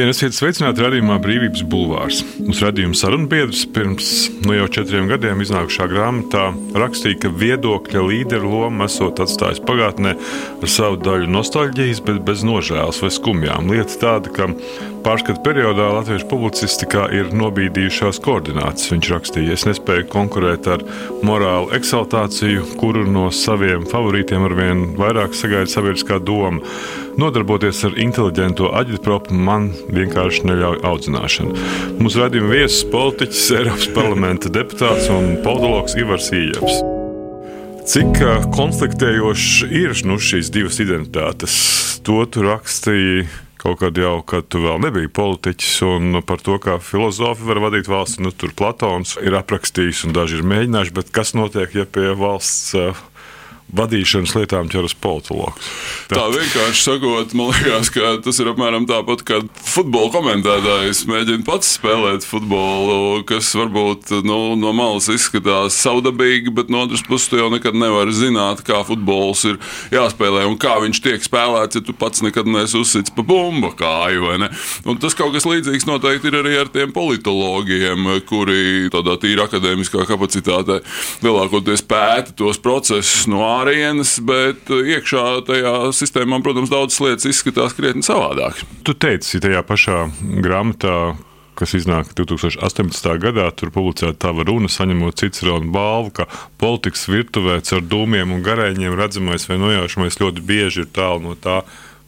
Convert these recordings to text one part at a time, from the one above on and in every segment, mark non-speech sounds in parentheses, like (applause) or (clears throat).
Labdien, esiet sveicināti radījumā Brīvības Bulvārs. Mūsu radījuma sarunbiedrs pirms nu jau četriem gadiem iznākušā grāmatā rakstīja, ka viedokļa līderu loma esot atstājis pagātnē ar savu daļu nostalģijas, bet bez nožēlas vai skumjām. Lieta tāda, ka pārskatu periodā latviešu publicistikā ir nobīdījušās koordinācijas. Viņš rakstīja, es nespēju konkurēt ar morālu eksaltāciju, kuru no saviem favorītiem arvien vairāk sagaida sabiedriskā doma. Nodarboties ar inteliģento aģitpropu man vienkārši neļauj audzināšana. Mūsu redzējuma viesis politiķis, Eiropas parlamenta deputāts un politologs Ivars Ījams. Cik konfliktējošas ir nu, šīs divas identitātes? To tu rakstīji kaut kad jau, kad tu vēl nebija politiķis, un par to, kā filozofi var vadīt valsti. Nu, tur Platons ir aprakstījis, un daži ir mēģinājuši, bet kas notiek, ja pie valsts vadīšanas lietām ķeras politologs. Tā. tā vienkārši sakot, man liekas, ka tas ir apmēram tāpat, kā futbola komentētājs mēģina pats spēlēt futbolu, kas varbūt nu, no malas izskatās savdabīgi, bet no otras puses tu jau nekad nevari zināt, kā futbols ir jāspēlē un kā viņš tiek spēlēts, ja tu pats nekad neesi uzsits pa bumbu kāju. Tas kaut kas līdzīgs noteikti ir arī ar tiem politologiem, kuri tādā tīra akadēmiskā kapacitātē lielākoties pēta tos procesus no ārā ārienes, bet iekšā tajā sistēmā, protams, daudzas lietas izskatās krietni savādāk. Tu teici tajā pašā grāmatā, kas iznāk 2018. gadā, tur publicēta tava runa, saņemot Cicerona balvu, ka politikas virtuvē ar dūmiem un garēņiem redzamais vai nojaušamais ļoti bieži ir tālu no tā,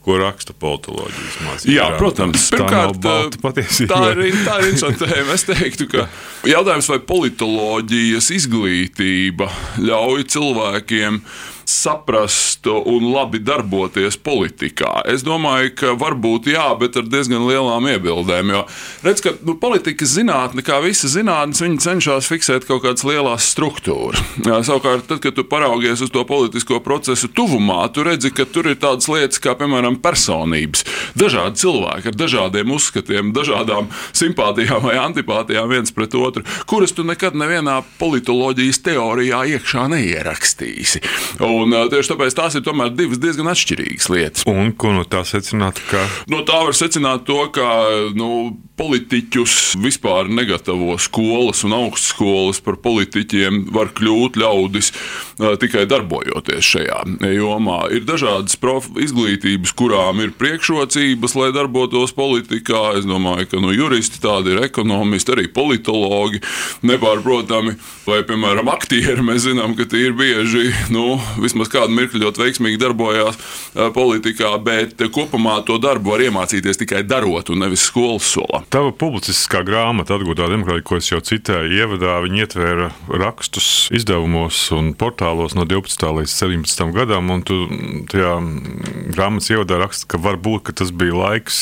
ko raksta politoloģijas mācība. Jā, protams, pirmkārt, tā, tā ir, tā ir interesanta tēma. Es teiktu, ka jautājums, vai politoloģijas izglītība ļauj cilvēkiem saprast un labi darboties politikā. Es domāju, ka varbūt jā, bet ar diezgan lielām iebildēm. Jo redz, ka nu, politikas zinātne, kā visa zinātne, viņi cenšas fiksēt kaut kādas lielas struktūras. Savukārt, tad, kad tu paraugies uz to politisko procesu tuvumā, tu redzi, ka tur ir tādas lietas kā, piemēram, personības. Dažādi cilvēki ar dažādiem uzskatiem, dažādām simpātijām vai antipātijām viens pret otru, kuras tu nekad nevienā politoloģijas teorijā iekšā neierakstīsi. Un, tieši tāpēc tās ir divas diezgan atšķirīgas lietas. Un ko no tā secināt? Ka... No tā var secināt to, ka nu, politiķus vispār negatavo skolas un augstskolas par politiķiem. Var kļūt ļaudis tikai darbojoties šajā jomā. Ir dažādas izglītības, kurām ir priekšrocības, lai darbotos politikā. Es domāju, ka nu, juristi tādi ir ekonomisti, arī politologi nepārprotami. Vai, piemēram, aktieri mēs zinām, ka tie ir bieži nu, vismaz kādu mirkli ļoti veiksmīgi darbojās politikā, bet kopumā to darbu var iemācīties tikai darot un nevis skolas solā. Tava publiciskā grāmata, atgūtā demokrātija, ko es jau citēju, ievadā viņi ietvēra rakstus izdevumos un portālos no 12. līdz 17. gadam, un tu tajā grāmatas ievadā raksta, ka varbūt ka tas bija laiks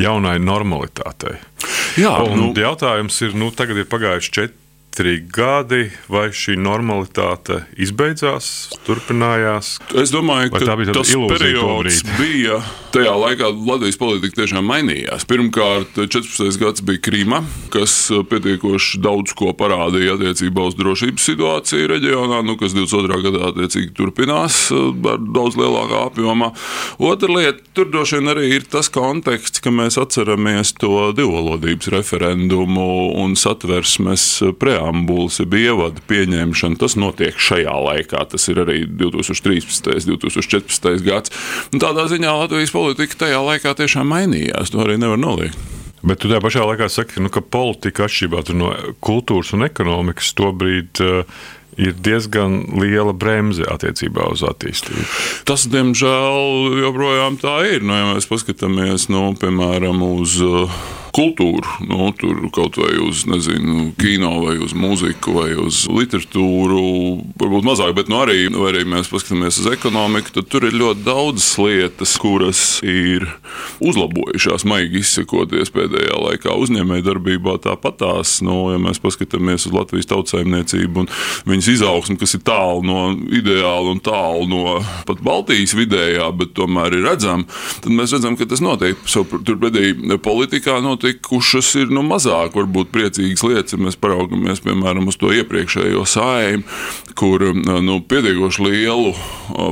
jaunai normalitātei. Jā, un nu, jautājums ir, nu, tagad ir pagājuši četri četri gadi, vai šī normalitāte izbeidzās, turpinājās? Es domāju, ka tas periods (laughs) bija. Tajā laikā Latvijas politika tiešām mainījās. Pirmkārt, 14. gads bija Krīma, kas pietiekoši daudz ko parādīja attiecībā uz drošības situāciju reģionā, nu, kas 22. gadā attiecīgi turpinās ar daudz lielākā apjomā. Otra lieta, tur droši vien arī ir tas konteksts, ka mēs atceramies to divvalodības referendumu un satversmes preambulu preambulas, jeb ievada pieņemšana, tas notiek šajā laikā. Tas ir arī 2013. un 2014. gads. Un tādā ziņā Latvijas politika tajā laikā tiešām mainījās. To arī nevar noliegt. Bet tu tajā pašā laikā saki, nu, ka politika atšķirībā no kultūras un ekonomikas to brīdi uh, ir diezgan liela bremze attiecībā uz attīstību. Tas, diemžēl, joprojām tā ir. Nu, ja mēs paskatāmies, nu, piemēram, uz uh, kultūru, nu, tur kaut vai uz nezinu, kino, vai uz mūziku, vai uz literatūru, varbūt mazāk, bet nu, arī, arī mēs paskatāmies uz ekonomiku, tad tur ir ļoti daudzas lietas, kuras ir uzlabojušās, maigi izsakoties pēdējā laikā uzņēmējdarbībā. Tāpatās, nu, ja mēs paskatāmies uz Latvijas tautsājumniecību un viņas izaugsmu, kas ir tālu no ideāla un tālu no pat Baltijas vidējā, bet tomēr ir redzama, tad mēs redzam, ka tas notiek. Turpretī politikā notiek notikušas ir nu, mazāk varbūt priecīgas lietas, ja mēs paraugamies piemēram uz to iepriekšējo saimu, kur nu, pietiekoši lielu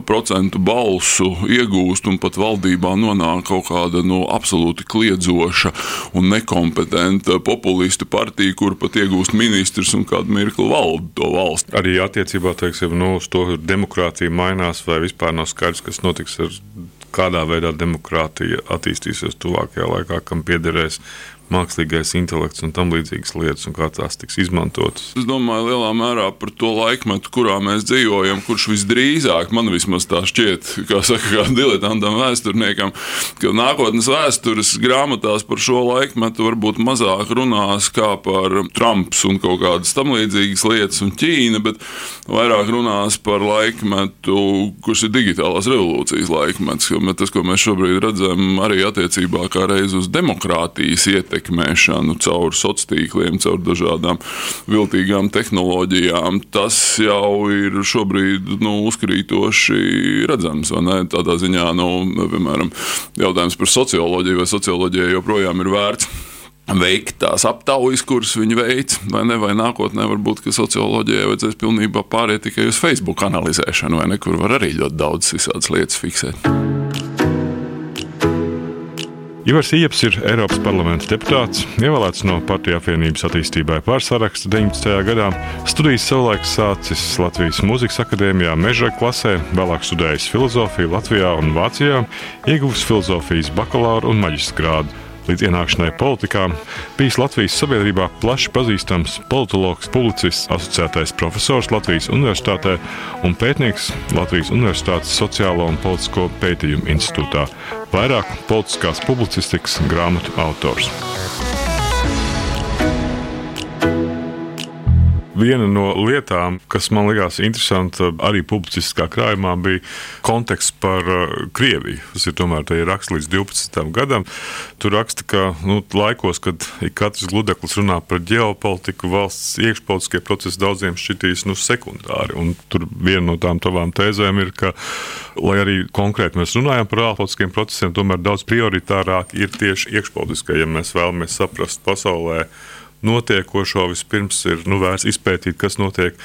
procentu balsu iegūst un pat valdībā nonāk kaut kāda nu, absolūti kliedzoša un nekompetenta populistu partija, kur pat iegūst ministrs un kādu mirkli valda to valsti. Arī attiecībā teiksim, nu, uz to demokrātija mainās vai vispār nav skaidrs, kas notiks ar kādā veidā demokrātija attīstīsies tuvākajā laikā, kam piederēs mākslīgais intelekts un tam līdzīgas lietas, un kā tās tiks izmantotas. Es domāju, lielā mērā par to laikmetu, kurā mēs dzīvojam, kurš visdrīzāk, man vismaz tā šķiet, kā saka, kā diletantam vēsturniekam, ka nākotnes vēstures grāmatās par šo laikmetu varbūt mazāk runās kā par Trumps un kaut kādas tam līdzīgas lietas un Ķīna, bet vairāk runās par laikmetu, kurš ir digitālās revolūcijas laikmets. Tas, ko mēs šobrīd redzam, arī attiecībā kā reiz uz demokrātijas ietekmi ietekmēšanu caur sociāliem tīkliem, caur dažādām viltīgām tehnoloģijām, tas jau ir šobrīd nu, uzkrītoši redzams. Tādā ziņā, nu, piemēram, jautājums par socioloģiju vai socioloģijai joprojām ir vērts veikt tās aptaujas, kuras viņi veic, vai ne, vai nākotnē varbūt, socioloģijai vajadzēs pilnībā pāriet tikai uz Facebook analizēšanu, vai ne, kur var arī ļoti daudz visādas lietas fiksēt. Ivars Ieps ir Eiropas parlamenta deputāts, ievēlēts no Partiju apvienības attīstībai pārsaraksta 19. gadā. Studijas savulaik sācis Latvijas Mūzikas akadēmijā meža klasē, vēlāk studējis filozofiju Latvijā un Vācijā, ieguvis filozofijas bakalaura un maģistra grādu. Līdz ienākšanai politikā bijis Latvijas sabiedrībā plaši pazīstams politologs, publicists, asociētais profesors Latvijas Universitātē un pētnieks Latvijas Universitātes Sociālo un Politisko pētījumu institūtā, vairāk politiskās publicistikas grāmatu autors. Viena no lietām, kas man likās interesanta arī publicistiskā krājumā, bija konteksts par uh, Krieviju. Tas ir tomēr raksts līdz 12. gadam. Tur raksta, ka nu, laikos, kad katrs gludeklis runā par ģeopolitiku, valsts iekšpolitiskie procesi daudziem šķitīs nu, sekundāri. Un tur viena no tām tavām tēzēm ir, ka, lai arī konkrēti mēs runājam par ārpolitiskiem procesiem, tomēr daudz prioritārāk ir tieši iekšpolitiskie, ja mēs vēlamies saprast pasaulē notiekošo vispirms ir nu, vērts izpētīt, kas notiek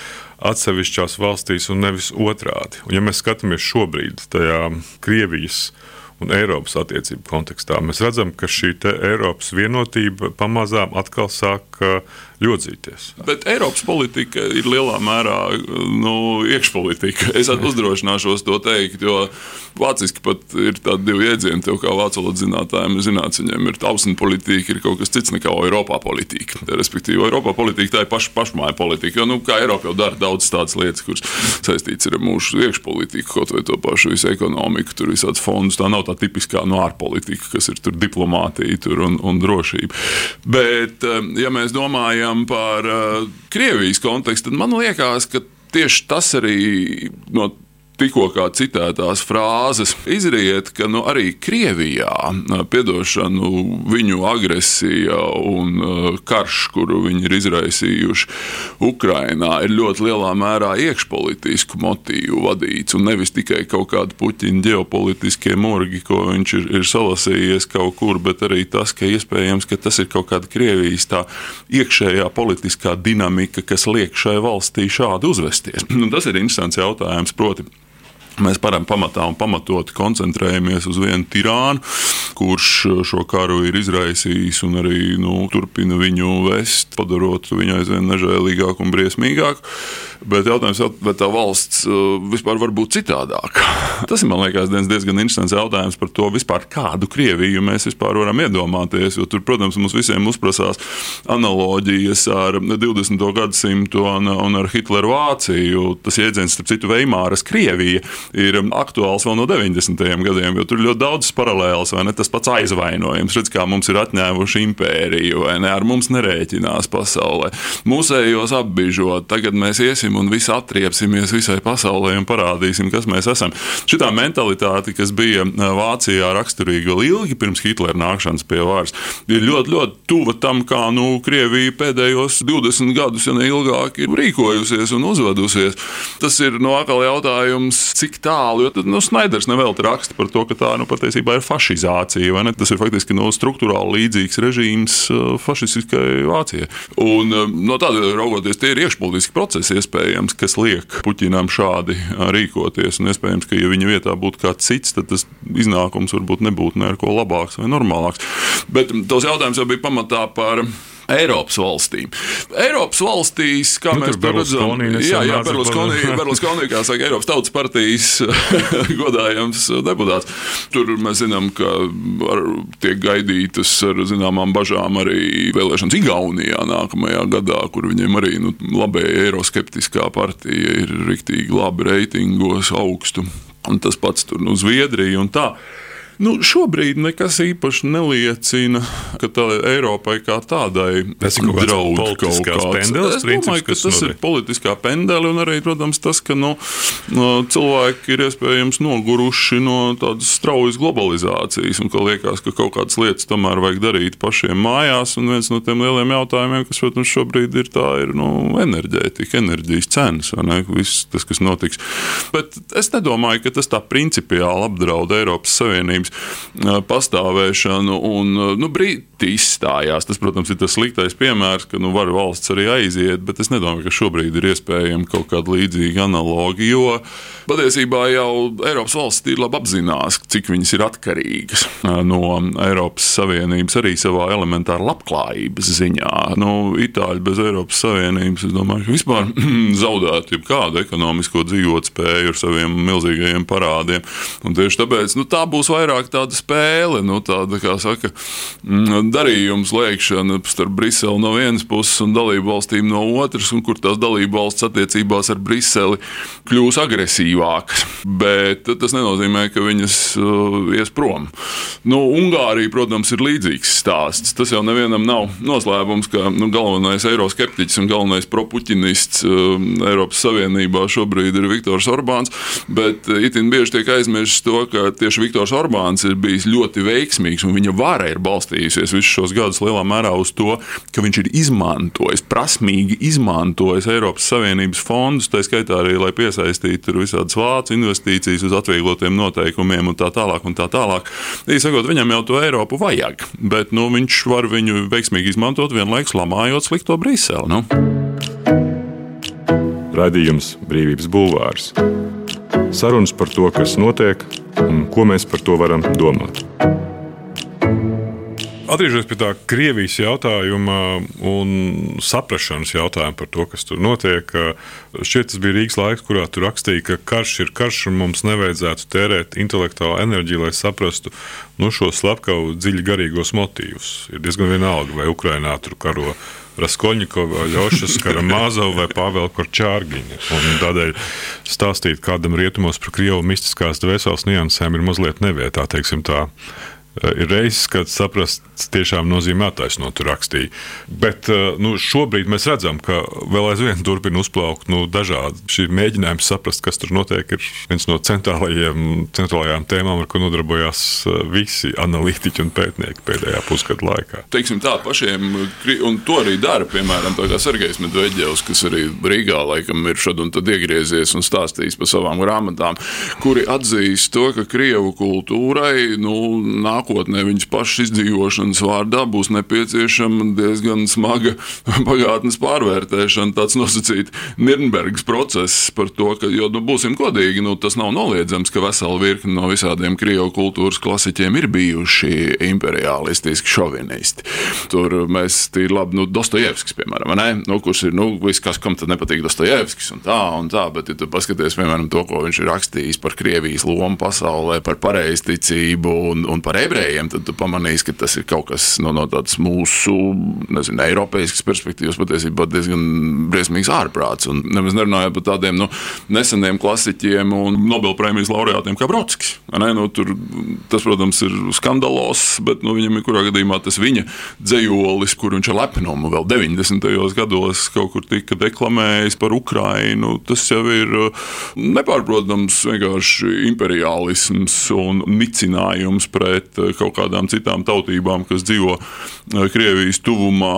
atsevišķās valstīs un nevis otrādi. Un, ja mēs skatāmies šobrīd tajā Krievijas un Eiropas attiecību kontekstā, mēs redzam, ka šī Eiropas vienotība pamazām atkal sāk ļodzīties. Bet Eiropas politika ir lielā mērā nu, iekšpolitika. (laughs) Es uzdrošināšos to teikt, jo vāciski pat ir tādi divi jēdzieni, tev kā vācu valodas zinātājiem, zināt, viņiem ir tausna politika, ir kaut kas cits nekā Eiropā politika. Respektīvi, Eiropā politika tā ir paša pašmāja politika. Jo, nu, kā Eiropa jau dara daudz tādas lietas, kuras saistītas ar mūsu iekšpolitiku, kaut vai to pašu visu ekonomiku, tur visādas fondus. Tā nav tā tipiskā no ārpolitika, kas ir tur diplomātija tur un, un drošība. Bet, ja mēs domājam, runājam par uh, Krievijas kontekstu, tad man liekas, ka tieši tas arī no tikko citētās frāzes izriet, ka nu, arī Krievijā piedošanu viņu agresija un karš, kuru viņi ir izraisījuši Ukrainā, ir ļoti lielā mērā iekšpolitisku motīvu vadīts un nevis tikai kaut kāda puķiņa ģeopolitiskie morgi, ko viņš ir, ir salasījies kaut kur, bet arī tas, ka iespējams, ka tas ir kaut kāda Krievijas tā iekšējā politiskā dinamika, kas liek šai valstī šādi uzvesties. (clears throat) Un tas ir interesants jautājums. Proti, Mēs param pamatā un pamatoti koncentrējamies uz vienu tirānu, kurš šo karu ir izraisījis un arī nu, turpina viņu vest, padarot viņu aizvien nežēlīgāku un briesmīgāku. Bet jautājums, vai tā valsts uh, vispār var būt citādāka? (laughs) Tas ir, man liekas, diezgan interesants jautājums par to, vispār, kādu Krieviju mēs vispār varam iedomāties. Jo tur, protams, mums visiem uzprasās analoģijas ar 20. gadsimtu un, un ar Hitleru Vāciju. Tas jēdziens, starp citu, Veimāras Krievija ir aktuāls vēl no 90. gadiem, jo tur ir ļoti daudz paralēlas, vai ne? Tas pats aizvainojums, redz, kā mums ir atņēmuši impēriju, vai ne? Ar mums nerēķinās pasaulē. Mūsējos apbižot, tagad mēs iesim un visi atriepsimies visai pasaulē un parādīsim, kas mēs esam. Šitā mentalitāte, kas bija Vācijā raksturīga vēl ilgi pirms Hitlera nākšanas pie varas, ir ļoti, ļoti tuva tam, kā nu, Krievija pēdējos 20 gadus, ja ne ilgāk, ir rīkojusies un uzvedusies. Tas ir no atkal jautājums, cik tik tālu, jo nu, Snaiders nevelti raksta par to, ka tā nu, patiesībā ir fašizācija. Tas ir faktiski no struktūrāli līdzīgs režīms fašistiskai Vācijai. Un, no tāda raugoties, tie ir iekšpolitiski procesi iespējams, kas liek Puķinam šādi rīkoties. Un iespējams, ka ja viņa vietā būtu kāds cits, tad tas iznākums varbūt nebūtu neko labāks vai normālāks. Bet tos jautājums jau bija pamatā par Eiropas valstīm. Eiropas valstīs, kā nu, mēs redzam, jā, jā Berlusconi, Berlusconi, kā saka, Eiropas Tautas partijas (laughs) godājams deputāts. Tur mēs zinām, ka ar, tiek gaidītas ar zināmām bažām arī vēlēšanas Igaunijā nākamajā gadā, kur viņiem arī nu, labēja eiroskeptiskā partija ir riktīgi labi reitingos augstu. Un tas pats tur no nu, Zviedrija un tā. Nu, šobrīd nekas īpaši neliecina, ka tā Eiropai kā tādai draud kaut kāds pendelis. Es domāju, ka tas notiek. ir politiskā pendeli un arī, protams, tas, ka nu, cilvēki ir iespējams noguruši no tādas straujas globalizācijas un ka liekas, ka kaut kādas lietas tomēr vajag darīt pašiem mājās. Un viens no tiem lieliem jautājumiem, kas, protams, šobrīd ir, tā ir nu, enerģētika, enerģijas cenas, viss tas, kas notiks. Bet es nedomāju, ka tas tā principiāli apdraud Eiropas Savienības savienības pastāvēšanu. Un, nu, Brīti izstājās. Tas, protams, ir tas sliktais piemērs, ka nu, var valsts arī aiziet, bet es nedomāju, ka šobrīd ir iespējama kaut kāda līdzīga analoga. Jo patiesībā jau Eiropas valsts ir labi apzinās, cik viņas ir atkarīgas no Eiropas Savienības arī savā elementāra labklājības ziņā. Nu, Itāļi bez Eiropas Savienības, es domāju, ka vispār (clears throat) zaudētu jebkādu ekonomisko dzīvotspēju ar saviem milzīgajiem parādiem. Un tieši tāpēc nu, tā būs vairāk vairāk tāda spēle, nu, tāda, kā saka, mm, darījums liekšana starp Briseli no vienas puses un dalību valstīm no otras, un kur tās dalību valsts attiecībās ar Briseli kļūs agresīvākas. Bet tas nenozīmē, ka viņas uh, ies prom. Nu, Ungārija, protams, ir līdzīgs stāsts. Tas jau nevienam nav noslēpums, ka nu, galvenais eiroskeptiķis un galvenais propuķinists uh, Eiropas Savienībā šobrīd ir Viktors Orbāns, bet uh, itin bieži tiek aizmirsts to, ka tieši Viktors Orbāns Orbāns ir bijis ļoti veiksmīgs, un viņa vara ir balstījusies visus šos gadus lielā mērā uz to, ka viņš ir izmantojis, prasmīgi izmantojis Eiropas Savienības fondus, tā skaitā arī, lai piesaistītu visādas vācu investīcijas uz atvieglotiem noteikumiem un tā tālāk. Un tā tālāk. Īsakot, viņam jau to Eiropu vajag, bet nu, viņš var viņu veiksmīgi izmantot vienlaikus lamājot slikto Briseli. Nu. Radījums Brīvības Bulvārs. Sarunas par to, kas notiek un ko mēs par to varam domāt. Atgriežoties pie tā Krievijas jautājuma un saprāšanas jautājuma par to, kas tur notiek, šķiet, tas bija Rīgas laiks, kurā tur rakstīja, ka karš ir karš un mums nevajadzētu tērēt intelektuālu enerģiju, lai saprastu nu, šo slepkavu dziļi garīgos motīvus. Ir diezgan vienalga, vai Ukrainā tur karo Raskolņikova, Ļošas, Karamāzova vai Pāvela Korčārgiņa. Tādēļ stāstīt kādam rietumos par Krievu mistiskās dvēseles niansēm ir mazliet nevietā, teiksim tā. Eh, ir reizes, kad saprast tiešām nozīmē attaisnot, tur rakstīja. Bet eh, nu, šobrīd mēs redzam, ka vēl aizvien turpina uzplaukt nu, dažādi šī mēģinājumi saprast, kas tur notiek. Ir viens no centrālajām tēmām, ar ko nodarbojās eh, visi analītiķi un pētnieki pēdējā pusgada laikā. Teiksim tā, pašiem, un to arī dara, piemēram, Sergejs Medvedevs, kas arī Rīgā laikam ir šad un tad iegriezies un stāstījis par savām grāmatām, kuri atzīst to, ka Krievu kultūrai nu, nāk nākotnē viņas pašas izdzīvošanas vārdā būs nepieciešama diezgan smaga (laughs) pagātnes pārvērtēšana, tāds nosacīts Nirnbergas process par to, ka, jo, nu, būsim godīgi, nu, tas nav noliedzams, ka vesela virkne no visādiem Krievu kultūras klasiķiem ir bijuši imperialistiski šovinisti. Tur mēs tīri labi, nu, Dostojevskis, piemēram, ne? Nu, kurš ir, nu, viss, kas, kam tad nepatīk Dostojevskis un tā, un tā, bet, ja tu paskaties, piemēram, to, ko viņš ir rakstījis par Krievijas lomu pasaulē, par pareizticību un, un par ebreju, ebrejiem, tad tu pamanīsi, ka tas ir kaut kas no, no tādas mūsu, nezinu, eiropeiskas perspektīvas patiesībā diezgan briesmīgs ārprāts. Un nemaz nerunājot par tādiem nu, neseniem klasiķiem un Nobelpremijas laureātiem kā Brodskis. Nu, tur, tas, protams, ir skandalos, bet nu, viņam ir kurā gadījumā tas viņa dzējolis, kur viņš ar lepnumu vēl 90. gados kaut kur tika deklamējis par Ukrainu. Tas jau ir nepārprotams vienkārši imperiālisms un nicinājums pret kaut kādām citām tautībām, kas dzīvo Krievijas tuvumā.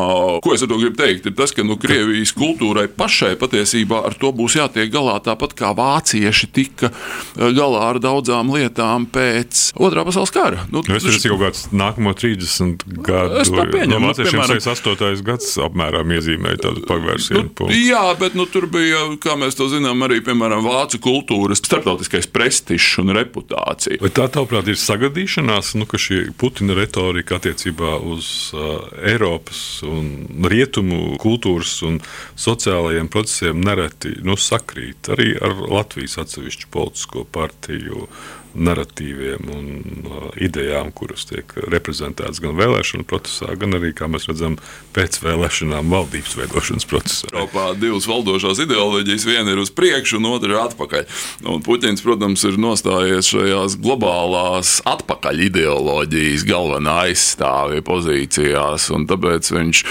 Ko es ar to gribu teikt? Ir tas, ka nu, Krievijas kultūrai pašai patiesībā ar to būs jātiek galā tāpat kā vācieši tika galā ar daudzām lietām pēc Otrā pasaules kara. Nu, nu, es tas ir kaut kāds nākamo 30 gadu. Es pieņemu. No, vāciešiem 68. gads apmēram iezīmēja tādu pagvērsienu. Nu, jā, bet nu, tur bija, kā mēs to zinām, arī, piemēram, vācu kultūras starptautiskais prestižs un reputācija. Vai tā, tavuprāt, ir sagadīšanās, nu, ka šī Putina retorika attiecībā uz uh, Eiropas un rietumu kultūras un sociālajiem procesiem nereti nu, sakrīt. Arī ar Latvijas atsevišķu politisko partiju narratīviem un uh, idejām, kuras tiek reprezentētas gan vēlēšanu procesā, gan arī, kā mēs redzam, pēc vēlēšanām valdības veidošanas procesā. Eiropā divas valdošās ideoloģijas, viena ir uz priekšu, un otra ir atpakaļ. Un Puķins, protams, ir nostājies šajās globālās atpakaļ ideoloģijas galvenā aizstāvja pozīcijās, un tāpēc viņš,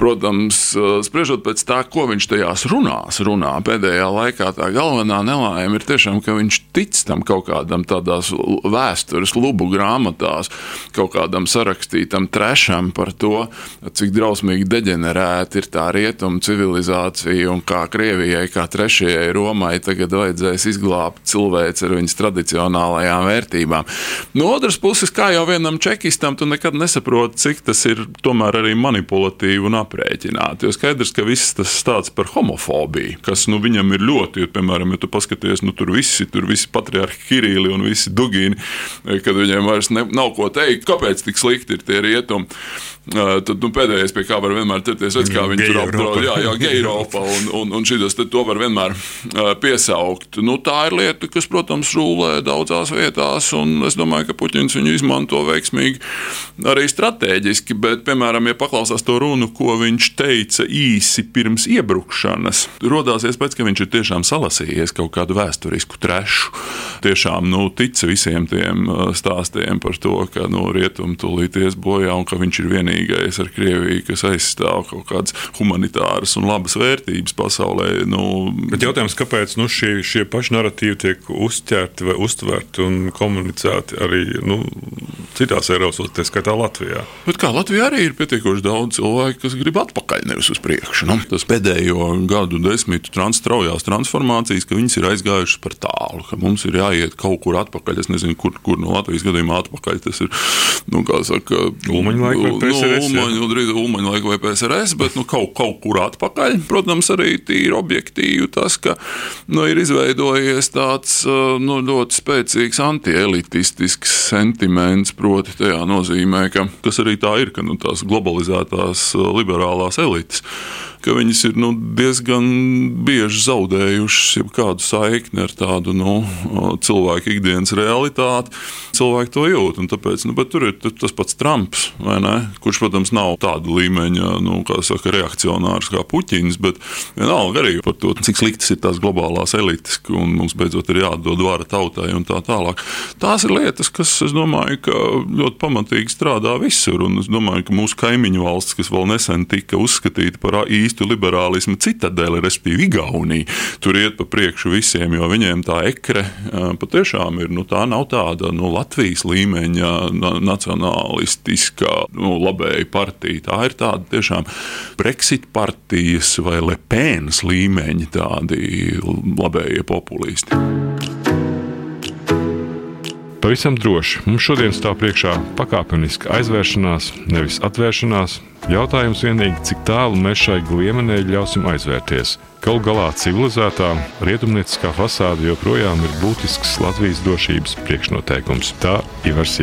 protams, uh, spriežot pēc tā, ko viņš tajās runās, runā pēdējā laikā, tā galvenā nelaime ir tiešām, ka viņš tic tam kaut kādam tādam tādās vēstures lubu grāmatās, kaut kādam sarakstītam trešam par to, cik drausmīgi deģenerēta ir tā rietuma civilizācija un kā Krievijai, kā trešajai Romai tagad vajadzēs izglābt cilvēci ar viņas tradicionālajām vērtībām. No otras puses, kā jau vienam čekistam, tu nekad nesaproti, cik tas ir tomēr arī manipulatīvi un aprēķināti. Jo skaidrs, ka viss tas stāsts par homofobiju, kas nu, viņam ir ļoti, jo, piemēram, ja tu paskaties, nu, tur visi, tur visi patriarhi Kirīli un visi visi dugīni, kad viņiem vairs ne, nav ko teikt, kāpēc tik slikti ir tie rietumi. Tad nu, pēdējais, pie kā var vienmēr ķerties, redz, kā viņi tur apdraud, jā, jā, Eiropa, un, un, un šis to var vienmēr piesaukt. Nu, tā ir lieta, kas, protams, rūlē daudzās vietās, un es domāju, ka Puķins viņu izmanto veiksmīgi arī strateģiski, bet, piemēram, ja paklausās to runu, ko viņš teica īsi pirms iebrukšanas, rodās iespējas, ka viņš ir tiešām salasījies kaut kādu vēsturisku trešu. Tiešām nu, tic visiem tiem stāstiem par to, ka nu, rietumi tūlīt ies bojā un ka viņš ir vienīgais vienīgais ar Krieviju, kas aizstāv kaut kādas humanitāras un labas vērtības pasaulē. Nu, Bet jautājums, kāpēc nu, šie, šie paši narratīvi tiek uztverti vai uztverti un komunicēti arī nu, citās Eiropas valstīs, tā skaitā Latvijā? Bet kā Latvijā arī ir pietiekoši daudz cilvēku, kas grib atpakaļ, nevis uz priekšu. Nu, tas pēdējo gadu desmitu trans, straujās transformācijas, ka viņas ir aizgājušas par tālu, ka mums ir jāiet kaut kur atpakaļ. Es nezinu, kur, kur no Latvijas gadījumā atpakaļ. Tas ir, nu, kā saka, Ulmaņa laika PSRS. Ulmaņa, drīz Ulmaņa laika vai PSRS, bet nu, kaut, kaut kur atpakaļ. Protams, arī tīri objektīvi tas, ka nu, ir izveidojies tāds nu, ļoti spēcīgs antielitistisks sentiments, proti, tajā nozīmē, ka tas arī tā ir, ka nu, tās globalizētās liberālās elites ka viņas ir nu, diezgan bieži zaudējušas kādu saikni ar tādu nu, cilvēku ikdienas realitāti. Cilvēki to jūt. Tāpēc, nu, tur ir tas pats Trumps, kurš, protams, nav tāda līmeņa nu, saka, reakcionārs kā Puķins, bet vienalga arī par to, cik sliktas ir tās globālās elites, un mums beidzot ir jādod vara tautai un tā tālāk. Tās ir lietas, kas, es domāju, ļoti pamatīgi strādā visur. Un es domāju, ka mūsu kaimiņu valsts, kas vēl nesen tika uzskatīta par īstu īstu liberālismu citadeli, respektīvi Igaunija. Tur iet pa priekšu visiem, jo viņiem tā ekre patiešām ir. Nu, tā nav tāda nu, Latvijas līmeņa nacionālistiskā nu, labēja partija. Tā ir tāda tiešām Brexit partijas vai Lepēnas līmeņa tādi labējie populisti. Pavisam droši mums šodien stāv priekšā pakāpeniska aizvēršanās, nevis atvēršanās. Jautājums vienīgi, cik tālu mēs šai gliemenē ļausim aizvērties. Galu galā civilizētā rietumnieciskā fasāde joprojām ir būtisks Latvijas drošības priekšnoteikums. Tā ir Ivars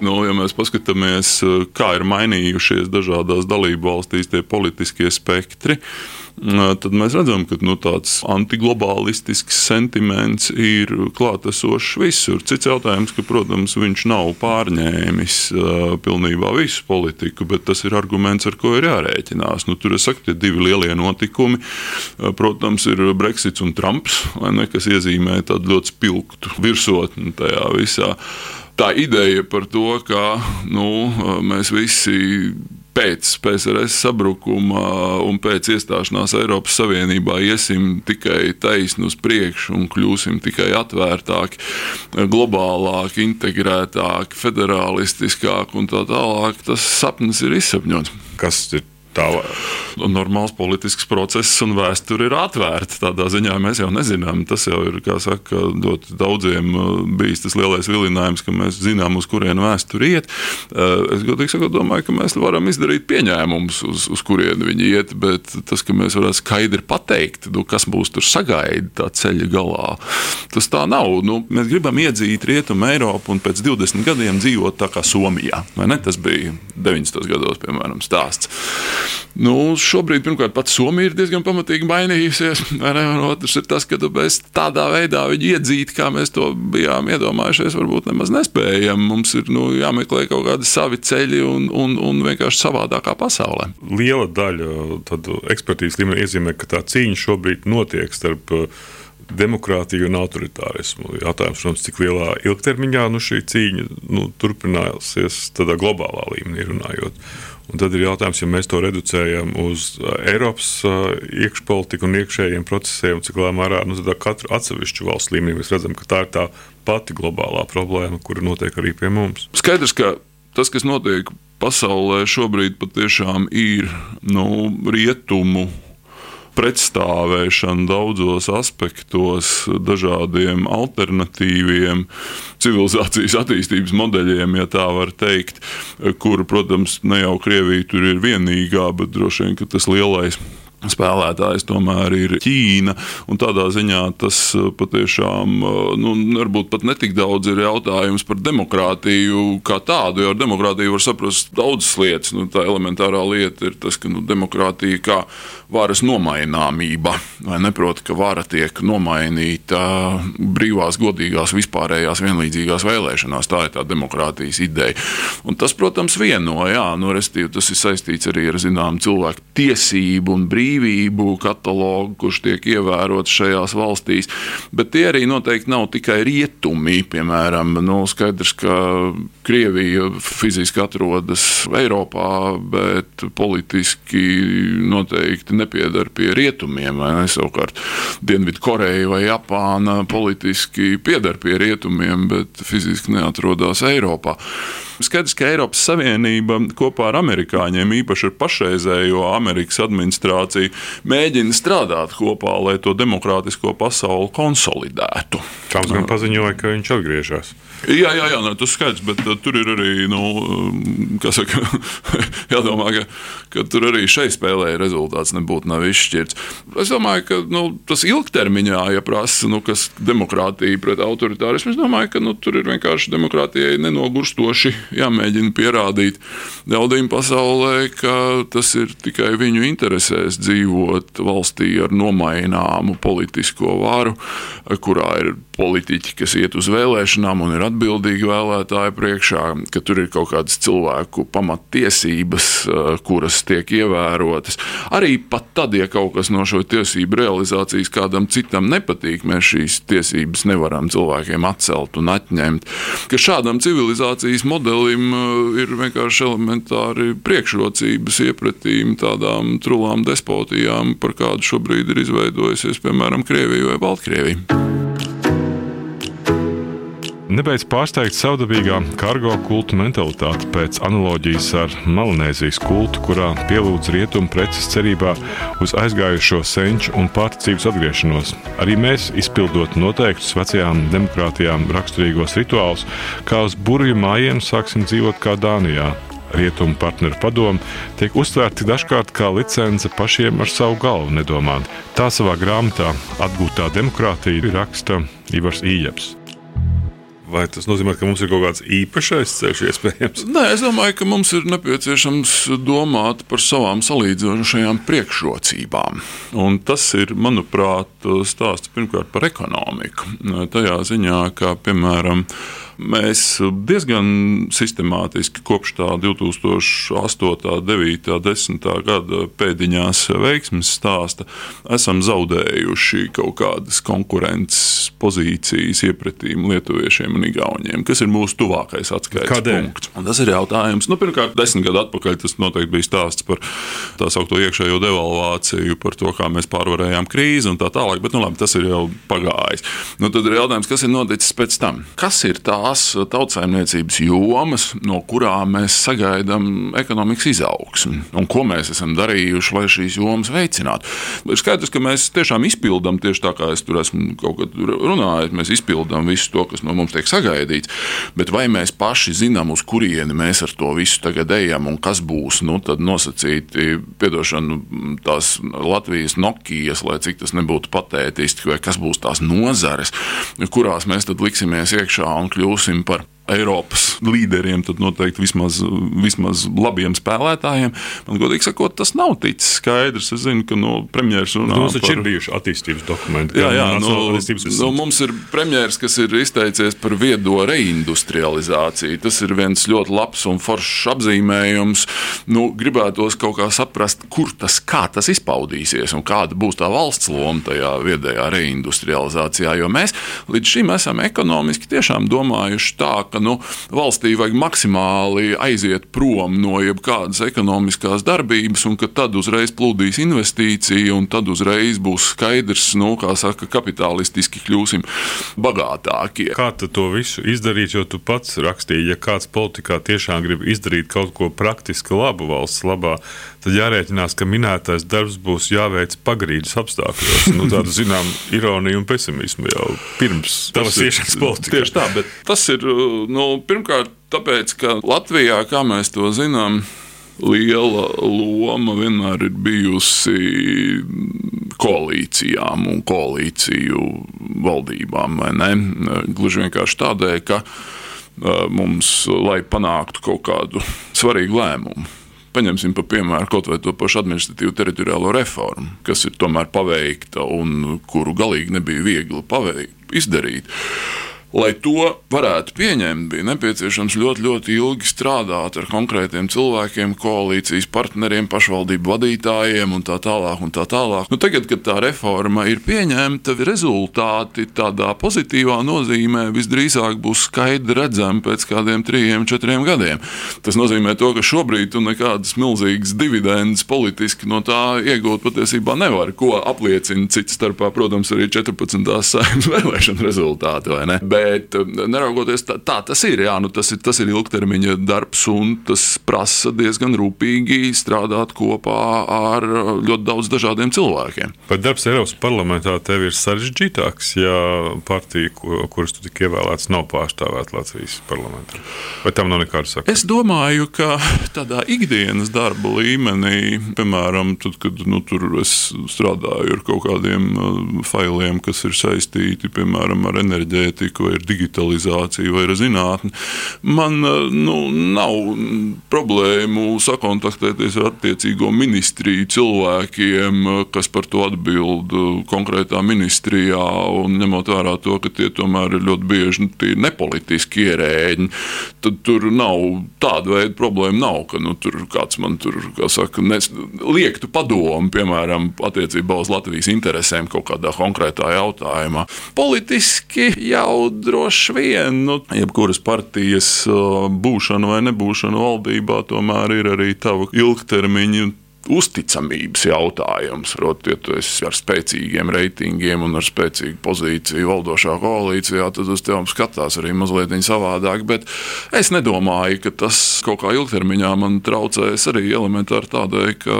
Nu, ja mēs paskatāmies, kā ir mainījušies dažādās dalību valstīs tie politiskie spektri, tad tad mēs redzam, ka nu, tāds antiglobālistisks sentiments ir klātesošs visur. Cits jautājums, ka, protams, viņš nav pārņēmis pilnībā visu politiku, bet tas ir arguments, ar ko ir jārēķinās. Nu, tur es saku, tie divi lielie notikumi, protams, ir Brexits un Trumps, ne, kas iezīmē tādu ļoti spilgtu virsotni tajā visā. Tā ideja par to, ka nu, mēs visi pēc PSRS sabrukuma un pēc iestāšanās Eiropas Savienībā iesim tikai taisni uz priekšu un kļūsim tikai atvērtāki, globālāki, integrētāki, federālistiskāki un tā tālāk, tas sapnis ir izsapņots. Kas ir tā normāls politisks process un vēsture ir atvērta. Tādā ziņā mēs jau nezinām. Tas jau ir saka, daudziem uh, bijis tas lielais vilinājums, ka mēs zinām, uz kurienu vēsture iet. Uh, es godīgi sakot, domāju, ka mēs varam izdarīt pieņēmumus, uz, uz kurienu viņi iet, bet tas, ka mēs varētu skaidri pateikt, nu, kas būs tur sagaidīt tā ceļa galā, tas tā nav. Nu, mēs gribam iedzīt Rietumu Eiropu un pēc 20 gadiem dzīvot tā kā Somijā. Tas bija 90. gados, piemēram, stāsts. Nu, šobrīd, pirmkārt, pats Somija ir diezgan pamatīgi mainījusies. (laughs) Otrs ir tas, ka mēs tādā veidā viņu iedzīt, kā mēs to bijām iedomājušies, varbūt nemaz nespējam. Mums ir nu, jāmeklē kaut kādi savi ceļi un, un, un vienkārši savādākā pasaulē. Liela daļa ekspertīzes līmenī iezīmē, ka tā cīņa šobrīd notiek starp uh, demokrātiju un autoritārismu. Jautājums, protams, cik lielā ilgtermiņā nu, šī cīņa nu, turpināsies tādā globālā līmenī runājot. Un tad ir jautājums, ja mēs to reducējam uz uh, Eiropas uh, iekšpolitiku un iekšējiem procesiem, cik lielā mērā nu, katru atsevišķu valstu līmenī mēs redzam, ka tā ir tā pati globālā problēma, kura notiek arī pie mums. Skaidrs, ka tas, kas notiek pasaulē šobrīd, patiešām ir nu, rietumu pretstāvēšana daudzos aspektos, dažādiem alternatīviem civilizācijas attīstības modeļiem, ja tā var teikt, kur, protams, ne jau Krievija tur ir vienīgā, bet droši vien tas lielais spēlētājs tomēr ir Ķīna. Tādā ziņā tas uh, patiešām uh, nu, varbūt pat netik daudz ir jautājums par demokrātiju kā tādu. Jo ar demokrātiju var saprast daudzas lietas. Nu, tā elementārā lieta ir tas, ka nu, demokrātija kā varas nomaināmība, vai neprot, ka vara tiek nomainīta brīvās, godīgās, vispārējās, vienlīdzīgās vēlēšanās. Tā ir tā demokrātijas ideja. Un tas, protams, vieno, jā, nu, tas ir saistīts arī ar zināmu cilvēku tiesību un brīvību brīvību katalogu, kurš tiek ievērots šajās valstīs. Bet tie arī noteikti nav tikai rietumi. Piemēram, nu, skaidrs, ka Krievija fiziski atrodas Eiropā, bet politiski noteikti nepiedara pie rietumiem. Ne? Savukārt Dienvidkoreja vai Japāna politiski piedara pie rietumiem, bet fiziski neatrodas Eiropā. Skaidrs, ka Eiropas Savienība kopā ar amerikāņiem, īpaši ar pašreizējo Amerikas administrāciju, mēģina strādāt kopā, lai to demokrātisko pasauli konsolidētu. Trumps gan paziņoja, ka viņš atgriežas. Jā, jā, jā tas skaidrs, bet uh, tur ir arī, nu, um, saka, (laughs) jādomā, ka, ka tur arī šeit spēlē rezultāts nebūtu nav izšķirts. Es domāju, ka nu, tas ilgtermiņā, ja prasa, nu, kas demokrātija pret autoritārismu, es domāju, ka nu, tur ir vienkārši demokrātijai nenogurstoši jāmēģina pierādīt daudziem pasaulē, ka tas ir tikai viņu interesēs dzīvot valstī ar nomaināmu politisko varu, kurā ir politiķi, kas iet uz vēlēšanām un ir atbildīgi vēlētāju priekšā, ka tur ir kaut kādas cilvēku pamattiesības, eh, kuras tiek ievērotas. Arī pat tad, ja kaut kas no šo tiesību realizācijas kādam citam nepatīk, mēs šīs tiesības nevaram cilvēkiem atcelt un atņemt. Ka šādam civilizācijas modelim eh, ir vienkārši elementāri priekšrocības iepratīm tādām trulām despotijām, par kādu šobrīd ir izveidojusies, piemēram, Krievija vai Baltkrievija. Nebeidz pārsteigt savdabīgā kargo kultu mentalitāte pēc analoģijas ar Malinēzijas kultu, kurā pielūdz rietumu preces cerībā uz aizgājušo senču un pārticības atgriešanos. Arī mēs, izpildot noteiktus vecajām demokrātijām raksturīgos rituālus, kā uz burvju mājienu sāksim dzīvot kā Dānijā. Rietumu partneru padomu tiek uztvērti dažkārt kā licence pašiem ar savu galvu nedomāt. Tā savā grāmatā Atgūtā demokrātija raksta Ivars Ījeps. Vai tas nozīmē, ka mums ir kaut kāds īpašais ceļš iespējams? Nē, es domāju, ka mums ir nepieciešams domāt par savām salīdzinošajām priekšrocībām. Un tas ir, manuprāt, stāsts pirmkārt par ekonomiku. Tajā ziņā, ka, piemēram, Mēs diezgan sistemātiski kopš tā 2008, 9, 10 gada pēdiņās veiksmes stāsta esam zaudējuši kaut kādas konkurences pozīcijas iepratīm lietuviešiem un igauniem, kas ir mūsu tuvākais atskaites Kādēļ? punkts. Un tas ir jautājums. Nu, pirmkārt, desmit gadu atpakaļ tas noteikti bija stāsts par tā saucamo iekšējo devalvāciju, par to, kā mēs pārvarējām krīzi un tā tālāk. Bet nu, labi, tas ir jau pagājis. Nu, tad ir jautājums, kas ir noticis pēc tam? Kas ir tās tautsājumniecības jomas, no kurām mēs sagaidām ekonomikas izaugsmi un ko mēs esam darījuši, lai šīs jomas veicinātu? Ir skaidrs, ka mēs tiešām izpildām tieši tā, kā es tur esmu kaut kad runājis. Mēs izpildām visu to, kas no mums tiek sagaidīts. Bet vai mēs paši zinām, uz kurieni mēs ar to visu tagad ejam un kas būs nu, nosacīti, piedošanu, tās Latvijas Nokijas, lai cik tas nebūtu patētiski, vai kas būs tās nozares, kurās mēs tad liksimies iekšā un kļūsim par Eiropas līderiem, tad noteikti vismaz, vismaz labiem spēlētājiem. Man godīgi sakot, tas nav ticis skaidrs. Es zinu, ka nu, premjerministrs runā. Mums taču par... ir bijuši attīstības dokumenti. Jā, jā nu, nu, mums ir premjerministrs, kas ir izteicies par viedo reindustrializāciju. Tas ir viens ļoti labs un foršs apzīmējums. Nu, gribētos kaut kā saprast, kur tas, kā tas izpaudīsies un kāda būs tā valsts loma tajā viedajā reindustrializācijā. Jo mēs līdz šim esam ekonomiski tiešām domājuši tā, ka ka nu, valstī vajag maksimāli aiziet prom no jebkādas ekonomiskās darbības, un ka tad uzreiz plūdīs investīcija, un tad uzreiz būs skaidrs, nu, kā saka, kapitalistiski kļūsim bagātākie. Kā to visu izdarīt, jo tu pats rakstīji, ja kāds politikā tiešām grib izdarīt kaut ko praktiski labu valsts labā, tad jārēķinās, ka minētais darbs būs jāveic pagrīdes apstākļos. Nu, tāda zinām ironija un pesimismu jau pirms tavas iešanas politikā. Tieši tā, bet tas ir nu, pirmkārt tāpēc, ka Latvijā, kā mēs to zinām, liela loma vienmēr ir bijusi koalīcijām un koalīciju valdībām. Gluži vienkārši tādēļ, ka mums, lai panāktu kaut kādu svarīgu lēmumu, paņemsim par piemēru kaut vai to pašu administratīvu teritoriālo reformu, kas ir tomēr paveikta un kuru galīgi nebija viegli paveikt, izdarīt. Lai to varētu pieņemt, bija nepieciešams ļoti, ļoti ilgi strādāt ar konkrētiem cilvēkiem, koalīcijas partneriem, pašvaldību vadītājiem un tā tālāk. Un tā tālāk. Nu, tagad, kad tā reforma ir pieņemta, rezultāti tādā pozitīvā nozīmē visdrīzāk būs skaidri redzami pēc kādiem trijiem, četriem gadiem. Tas nozīmē, to, ka šobrīd tu nekādas milzīgas dividendes politiski no tā iegūt patiesībā nevar. Ko apliecina cits starpā, protams, arī 14. saimnes vēlēšana rezultāti Bet um, neraugoties tā, tā tas ir. Jā, nu, tas ir. Tas ir ilgtermiņa darbs, un tas prasa diezgan rūpīgi strādāt kopā ar uh, ļoti daudz dažādiem cilvēkiem. Bet darbs Eiropas parlamentā tev ir sarežģītāks, ja partija, kuras tu tik ievēlēts, nav pārstāvēta Latvijas parlamentā. Vai tam nav nekāda sakra? Es domāju, ka tādā ikdienas darba līmenī, piemēram, tad, kad nu, es strādāju ar kaut kādiem uh, failiem, kas ir saistīti piemēram ar enerģētiku vai ar digitalizāciju, vai ar zinātni. Man eh, nu, nav problēmu sakontaktēties ar attiecīgo ministriju cilvēkiem, eh, kas par to atbild eh, konkrētā ministrijā, un ņemot vērā to, ka tie tomēr ir ļoti bieži nu, nepolitiski ierēģi, tad tur nav tāda veida problēma. Nav, ka nu, tur kāds man tur kā saka, nes, liektu padomu, piemēram, attiecībā uz Latvijas interesēm kaut kādā konkrētā jautājumā. Politiski jau droši vien, nu, jebkuras partijas būšana vai nebūšana valdībā tomēr ir arī tava ilgtermiņa uzticamības jautājums. Proti, ja tu esi ar spēcīgiem reitingiem un ar spēcīgu pozīciju valdošā koalīcijā, tad uz tevi skatās arī mazliet savādāk. Bet es nedomāju, ka tas kaut kā ilgtermiņā man traucēs arī elementāri tādēļ, ka,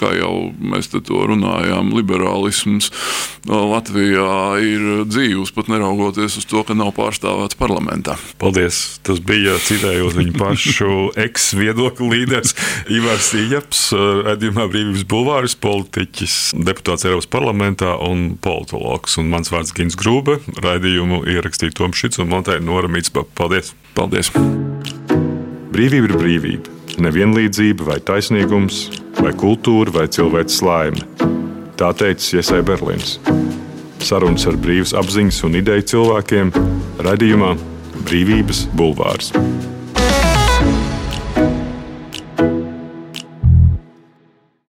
kā jau mēs to runājām, liberālisms Latvijā ir dzīvs, pat neraugoties uz to, ka nav pārstāvēts parlamentā. Paldies! Tas bija citējot viņu pašu (laughs) eks-viedokļu līderis Ivars Ijaps raidījumā Brīvības Bulvāris, politiķis, deputāts Eiropas parlamentā un politologs. Un mans vārds Gins Grūbe. Raidījumu ierakstīja Toms Šits un Monteja Nora Mītspa. Paldies! Paldies! Brīvība ir brīvība. Nevienlīdzība vai taisnīgums, vai kultūra vai cilvēks laime. Tā teica Iesai Berlīns. Sarunas ar brīvas apziņas un ideju cilvēkiem raidījumā Brīvības bulvārs.